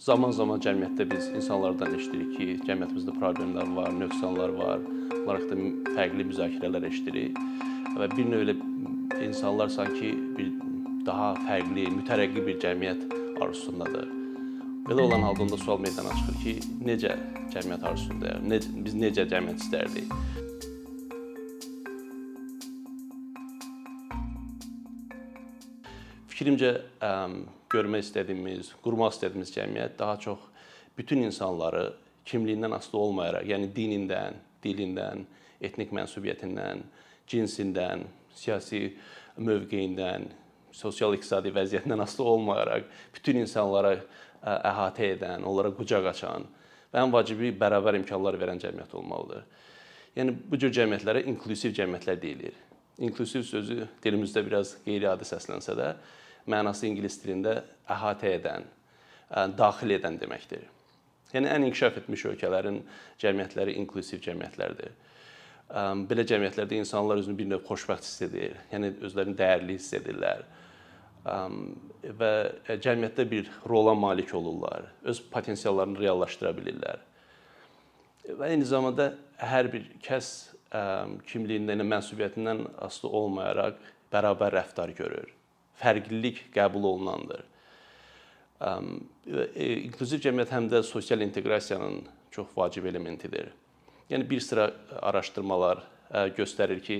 Zaman-zaman cəmiyyətdə biz insanlardan eşidirik ki, cəmiyyətimizdə problemlər var, nöqsanlar var. Bunlar haqqında fərqli müzakirələr eşidirik və bir növ elə insanlar sanki bir daha fərqli, mütərəqqi bir cəmiyyət arzusundadır. Belə olan halda onda sual meydana çıxır ki, necə cəmiyyət arzusundayıq? Ne, biz necə cəmiyyət istərdik? Fikrimcə görmək istədiyimiz, qurmaq istədiyimiz cəmiyyət daha çox bütün insanları kimliyindən asılı olmayaraq, yəni dinindən, dilindən, etnik mənsubiyyətindən, cinsindən, siyasi mövqeyindən, sosial-iqtisadi vəziyyətindən asılı olmayaraq bütün insanlara əhatə edən, onlara qucaq açan və ən vacibi bərabər imkanlar verən cəmiyyət olmalıdır. Yəni bu cür cəmiyyətlərə inklusiv cəmiyyətlər deyilir. İnklusiv sözü dilimizdə biraz qeyri-adi səslənsə də, mənası ingilis dilində əhatə edən, daxil edən deməkdir. Yəni ən inkişaf etmiş ölkələrin cəmiyyətləri inklusiv cəmiyyətlərdir. Belə cəmiyyətlərdə insanlar özünü bir növ xoşbəxt hiss edir, yəni özlərini dəyərli hiss edirlər və cəmiyyətdə bir rola malik olurlar, öz potensiallarını reallaşdıra bilirlər. Və eyni zamanda hər bir kəs kimliyindən, mənsubiyyətindən asılı olmayaraq bərabər rəftar görür fərqlilik qəbul olunandır. İnklüziv cəmiyyət həm də sosial inteqrasiyanın çox vacib elementidir. Yəni bir sıra araşdırmalar göstərir ki,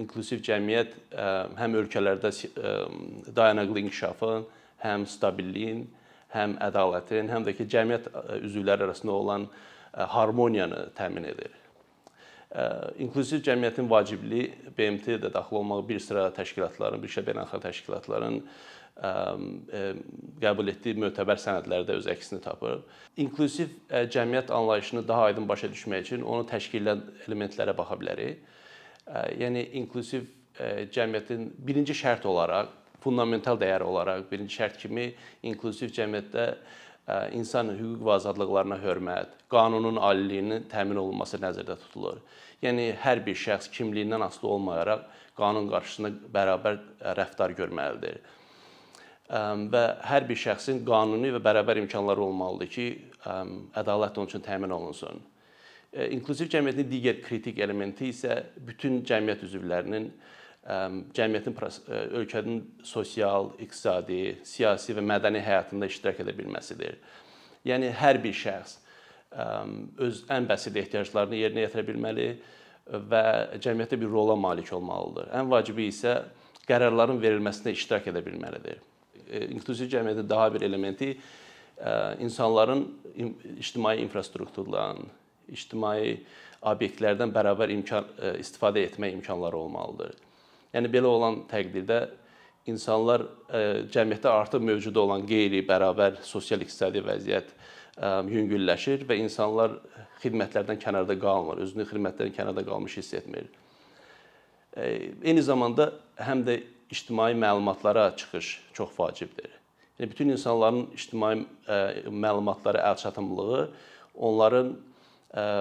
inklüziv cəmiyyət həm ölkələrdə dayanıqlı inkişafın, həm stabilliyin, həm ədalətin, həm də ki, cəmiyyət üzvləri arasında olan harmoniyanı təmin edir. İnklüziv cəmiyyətin vacibliyi BMT-də də daxil olmaq bir sıra təşkilatların, bir şəbəkə beynəlxalq təşkilatların qəbul etdiyi mötəbər sənədlərdə öz əksini tapır. İnklüziv cəmiyyət anlayışını daha aydın başa düşmək üçün onu təşkil edən elementlərə baxa bilərik. Yəni inklusiv cəmiyyətin birinci şərt olaraq, fundamental dəyər olaraq, birinci şərt kimi inklusiv cəmiyyətdə insan hüquq və azadlıqlarına hörmət, qanunun aliliyinin təmin olunması nəzərdə tutulur. Yəni hər bir şəxs kimliyindən asılı olmayaraq qanun qarşısında bərabər rəftar görməlidir. Və hər bir şəxsin qanuni və bərabər imkanları olmalıdır ki, ədalət onun üçün təmin olunsun. İnklüziv cəmiyyətin digər kritik elementi isə bütün cəmiyyət üzvlərinin cəmiyyətin ölkənin sosial, iqtisadi, siyasi və mədəni həyatında iştirak edə bilməsidir. Yəni hər bir şəxs öz ən bəsit ehtiyaclarını yerinə yetirə bilməli və cəmiyyətdə bir rola malik olmalıdır. Ən vacibi isə qərarların verilməsində iştirak edə bilməlidir. İnklüziv cəmiyyətin daha bir elementi insanların ictimai infrastrukturdan, ictimai obyektlərdən bərabər imkan istifadə etmək imkanları olmalıdır. Yəni belə olan təqdirdə insanlar e, cəmiyyətdə artıq mövcud olan qeyri-bərabər sosial-iqtisadi vəziyyət e, yüngülləşir və insanlar xidmətlərdən kənarda qalmır, özünü xidmətlərdən kənarda qalmış hiss etmir. E, eyni zamanda həm də ictimai məlumatlara çıxış çox vacibdir. Yəni bütün insanların ictimai məlumatlara əlçatımlılığı onların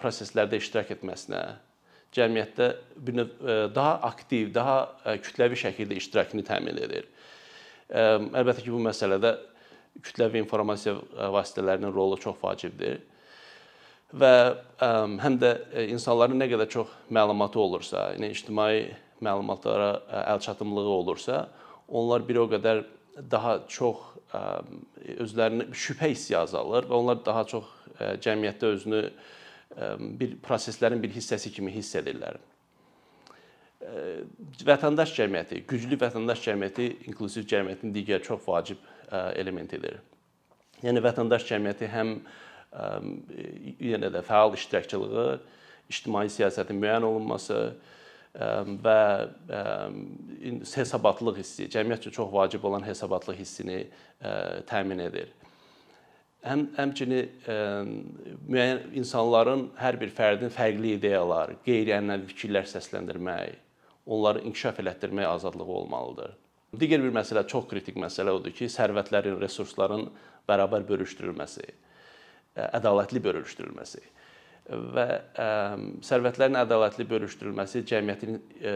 proseslərdə iştirak etməsinə, cəmiyyətdə bir növ e, daha aktiv, daha e, kütləvi şəkildə iştirakını təmin edir. E, əlbəttə ki, bu məsələdə kütləvi informasiya vasitələrinin rolu çox vacibdir. Və həm də insanların nə qədər çox məlumatı olursa, yəni ictimai məlumatlara əlçatımlığı olursa, onlar bir o qədər daha çox özlərini şübhə hissi azalır və onlar daha çox cəmiyyətdə özünü bir proseslərin bir hissəsi kimi hiss edirlər. Vətəndaş cəmiyyəti, güclü vətəndaş cəmiyyəti inklusiv cəmiyyətin digər çox vacib elementidir. Yəni vətəndaş cəmiyyəti həm yenə də fəal iştirakçılığı, ictimai siyasətin müəyyən olunması və hesabatlıq hissi, cəmiyyət üçün çox vacib olan hesabatlıq hissini təmin edir həm həmçinin müəyyən insanların hər bir fərdin fərqli ideyalar, qeyri-ənənəvi fikirlər səsləndirmək, onları inkişaf elətdirmək azadlığı olmalıdır. Digər bir məsələ, çox kritik məsələ odur ki, sərvətlərin, resursların bərabər bölüşdürülməsi, ədalətli bölüşdürülməsi və ə, sərvətlərin ədalətli bölüşdürülməsi cəmiyyətin ə,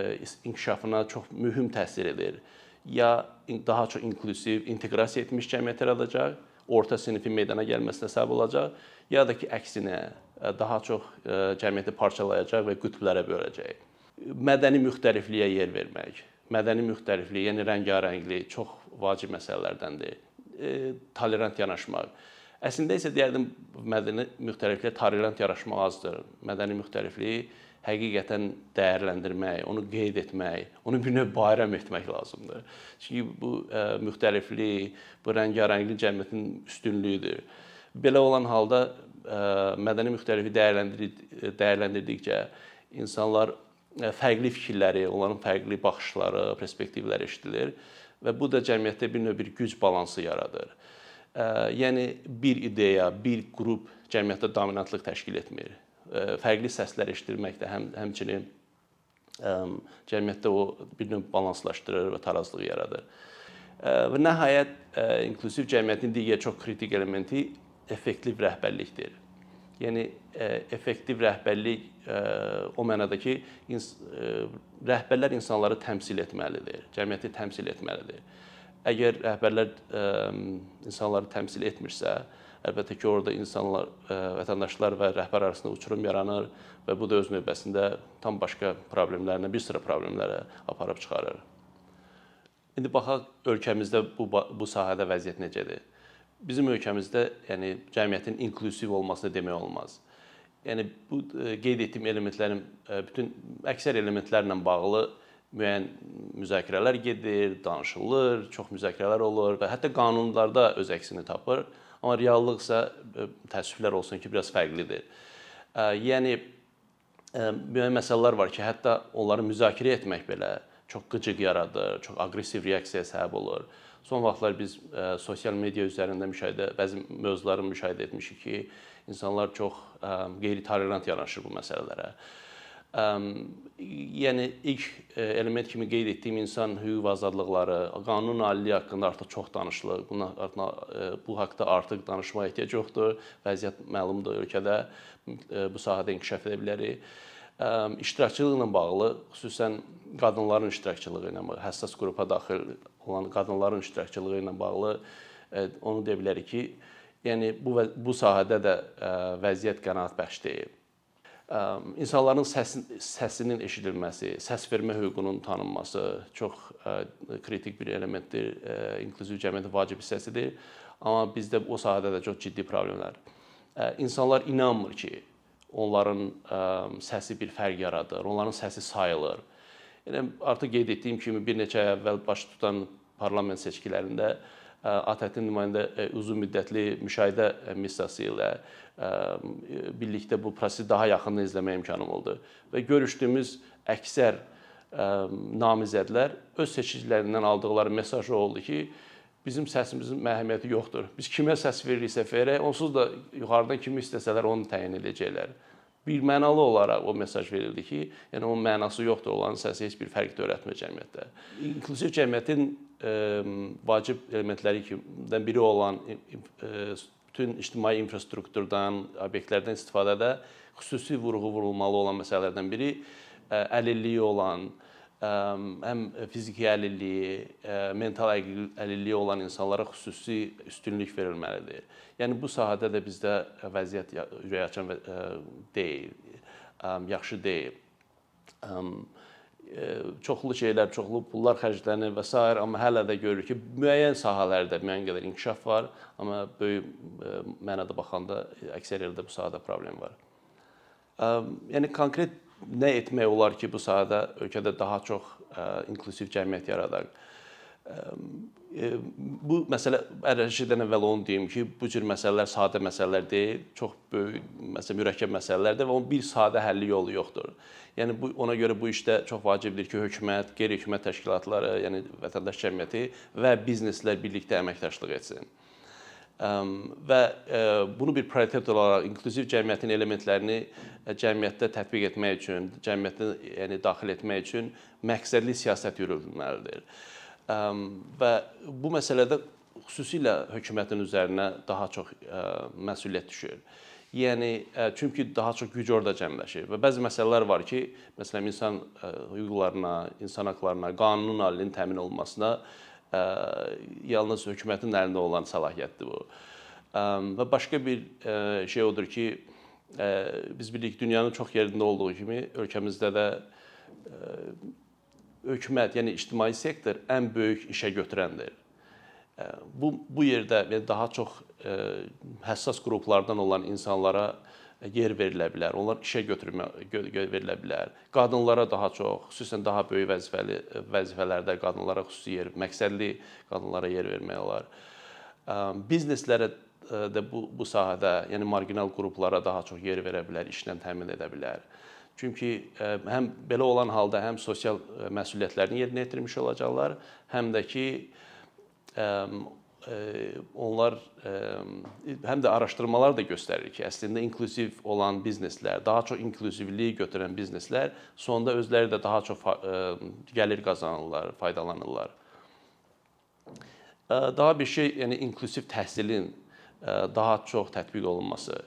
inkişafına çox mühüm təsir edir. Ya daha çox inklusiv, inteqrasiya etmiş cəmiyyət yaradacaq, orta sinifin meydana gəlməsinə səbəb olacaq, ya da ki, əksinə daha çox cəmiyyəti parçalayacaq və qütblərə böləcək. Mədəni müxtəlifliyə yer vermək, mədəni müxtəliflik, yəni rəngarənglik çox vacib məsələlərdəndir. Tolerant yanaşmaq. Əslində isə deyərdim mədəni müxtəlifliyə tolerant yanaşmaq azdır. Mədəni müxtəlifliyi həqiqətən dəyərləndirmək, onu qeyd etmək, onu bir növ bayram etmək lazımdır. Çünki bu ə, müxtəliflik, bu rəngarənglik cəmiyyətin üstünlüyüdür. Belə olan halda ə, mədəni müxtəlifliyi dəyərləndir dəyərləndirdikcə insanlar ə, fərqli fikirləri, onların fərqli baxışları, perspektivləri eşidilir və bu da cəmiyyətdə bir növ bir güc balansı yaradır. Ə, yəni bir ideya, bir qrup cəmiyyətdə dominantlıq təşkil etmir fərqli səslər eşitdirmək də həm həmçinin cəmiyyətdə o bir növ balanslaşdırır və tarazlıq yaradır. Və nəhayət inklusiv cəmiyyətin digər çox kritik elementi effektiv rəhbərlikdir. Yəni effektiv rəhbərlik o mənada ki, rəhbərlər insanları təmsil etməlidir, cəmiyyəti təmsil etməlidir. Əgər rəhbərlər insanları təmsil etmirsə, Əlbəttə ki, orada insanlar, vətəndaşlar və rəhbər arasında uçurum yaranır və bu da öz növbəsində tam başqa problemlərlə, bir sıra problemlərə aparıb çıxarır. İndi baxaq ölkəmizdə bu bu sahədə vəziyyət necədir? Bizim ölkəmizdə, yəni cəmiyyətin inklusiv olmasını demək olmaz. Yəni bu qeyd etdiyim elementlərin bütün əksər elementlərlə bağlı müəyyən müzakirələr gedir, danışılır, çox müzakirələr olur və hətta qanunlarda öz əksini tapır. Amma reallıq isə e, təəssüflər olsun ki, biraz fərqlidir. E, yəni e, müəyyən məsələlər var ki, hətta onları müzakirə etmək belə çox qıcıq yaradır, çox aqressiv reaksiyaya səbəb olur. Son vaxtlar biz ə, sosial media üzərində müşahidə bəzi mövzuları müşahidə etmişik ki, insanlar çox qeyri-tolerant yanaşır bu məsələlərə. Yəni ilk e, element kimi qeyd etdiyim insan hüquq və azadlıqları, qanun aliliyi haqqında artıq çox danışılır. Buna e, bu haqqda artıq danışmağa ehtiyac yoxdur. Vəziyyət məlumdur ölkədə. E, bu sahədə inkişaf edə bilərik. İştirakçılıqla bağlı, xüsusən qadınların iştirakçılığı ilə bağlı, həssas qrupa daxil olan qadınların iştirakçılığı ilə bağlı onu deyə bilərik ki, yəni bu bu sahədə də vəziyyət qənaətbəxş deyil insanların səsin, səsinin eşidilməsi, səs vermə hüququnun tanınması çox kritik bir elementdir, inkluziv cəmiyyətin vacib hissəsidir. Amma bizdə o sahədə də çox ciddi problemlər. İnsanlar inanmır ki, onların səsi bir fərq yaradır, onların səsi sayılır. Yəni artıq qeyd etdiyim kimi bir neçə əvvəl baş tutan parlament seçkilərində ATƏT-in nümayəndə uzun müddətli müşahidə missiyası ilə birlikdə bu prosesi daha yaxından izləmə imkanım oldu və görüşdüyümüz əksər namizədlər öz seçicilərindən aldıqları mesaj oldu ki, bizim səsimizin əhəmiyyəti yoxdur. Biz kimə səs veririksə verək, onsuz da yuxarıdan kimi istəsələr onu təyin edəcəklər. Bir mənalı olaraq o mesaj verildi ki, yəni onun mənası yoxdur, onların səsi heç bir fərq törətmir cəmiyyətdə. İnklusiv cəmiyyətin vacib elementləri kimdən biri olan bütün ictimai infrastrukturdan, obyektlərdən istifadədə xüsusi vurğu vurulmalı olan məsələlərdən biri əlilliyi olan, həm fiziki əlilliyi, mental əlilliyi olan insanlara xüsusi üstünlük verilməlidir. Yəni bu sahədə də bizdə vəziyyət ürəkaçan deyil, yaxşı deyil çoxlu şeylər, çoxlu pullar xərclənir və s. amma hələ də görürük ki, müəyyən sahələrdə müəyyən qədər inkişaf var, amma böyük mənada baxanda əksər yerdə bu sahədə problem var. Yəni konkret nə etmək olar ki, bu sahədə ölkədə daha çox inklusiv cəmiyyət yaradaq? Bu məsələ hər şeydən əvvəl onu deyim ki, bu cür məsələlər sadə məsələlər deyil, çox böyük, məsələn, mürəkkəb məsələlərdir və onun bir sadə həlli yolu yoxdur. Yəni bu ona görə bu işdə çox vacibdir ki, hökumət, qeyri-hökumət təşkilatları, yəni vətəndaş cəmiyyəti və bizneslər birlikdə əməkdaşlıq etsin. Və bunu bir prioritet olaraq inkluziv cəmiyyətin elementlərini cəmiyyətdə tətbiq etmək üçün, cəmiyyətə yəni daxil etmək üçün məqsədli siyasət yürüdülməlidir. Və bu məsələdə xüsusilə hökumətin üzərinə daha çox məsuliyyət düşür. Yəni çünki daha çox güc orada cəmləşir və bəzi məsələlər var ki, məsələn insan hüquqlarına, insan hüquqlarına, qanunun alilinin təmin olunmasına yalnız hökumətin əlində olan səlahiyyətdir bu. Və başqa bir şey odur ki, biz bilirik dünyanın çox yerində olduğu kimi ölkəmizdə də hökumət, yəni ictimai sektor ən böyük işə götürəndir. Bu bu yerdə yəni daha çox həssas qruplardan olan insanlara yer verilə bilər. Onlar işə götürmə verilə bilər. Qadınlara daha çox, xüsusən daha böyük vəzifəli vəzifələrdə qadınlara xüsusi yer, məqsədli qadınlara yer vermək olar. Bizneslərə də bu bu sahədə, yəni marginal qruplara daha çox yer verə bilər, işlə təmin edə bilər. Çünki həm belə olan halda həm sosial məsuliyyətlərini yerinə yetirmiş olacaqlar, həm də ki onlar həm də araşdırmalar da göstərir ki, əslində inkluziv olan bizneslər, daha çox inklüzivliyi götürən bizneslər sonda özləri də daha çox gəlir qazanırlar, faydalanırlar. Daha bir şey, yəni inkluziv təhsilin daha çox tətbiq olunması.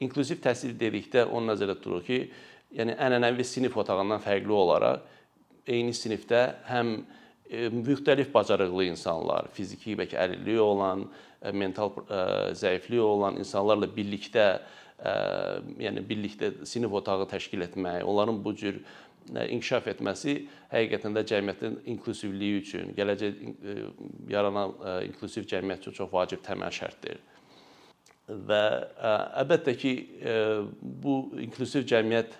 İnklüziv təhsil dedikdə onu nəzərdə tuturuq ki, yəni ənənəvi sinif otağından fərqli olaraq eyni sinifdə həm müxtəlif bacarıqlı insanlar, fiziki bəlkə əlilliyi olan, mental zəifliyi olan insanlarla birlikdə yəni birlikdə sinif otağı təşkil etmək, onların bu cür inkişaf etməsi həqiqətən də cəmiyyətin inklüzivliyi üçün, gələcək yaranan inklüziv cəmiyyət üçün çox vacib təməl şərtdir. Və əlbəttə ki, bu inklüziv cəmiyyət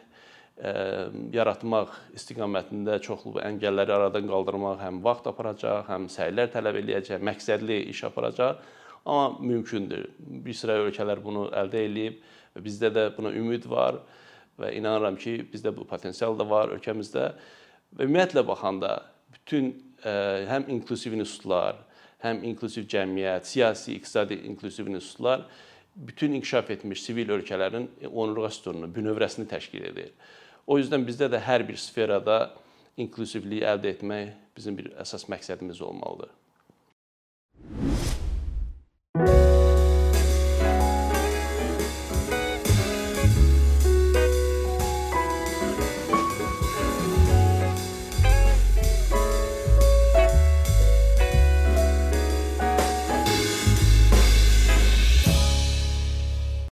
yaratmaq istiqamətində çoxlu əngəlləri aradan qaldırmaq həm vaxt aparacaq, həm səylər tələb eləyəcək, məqsədli iş aparacaq, amma mümkündür. Bir sıra ölkələr bunu əldə eləyib və bizdə də buna ümid var və inanıram ki, bizdə bu potensial da var ölkəmizdə. Və ümumiyyətlə baxanda bütün həm inklusiv institutlar, həm inklusiv cəmiyyət, siyasi, iqtisadi inklusiv institutlar bütün inkişaf etmiş sivil ölkələrin onurğa sütununu, bünövrəsini təşkil edir. O yüzden bizdə də hər bir sferada inklüzivliyi əldə etmək bizim bir əsas məqsədimiz olmalıdır.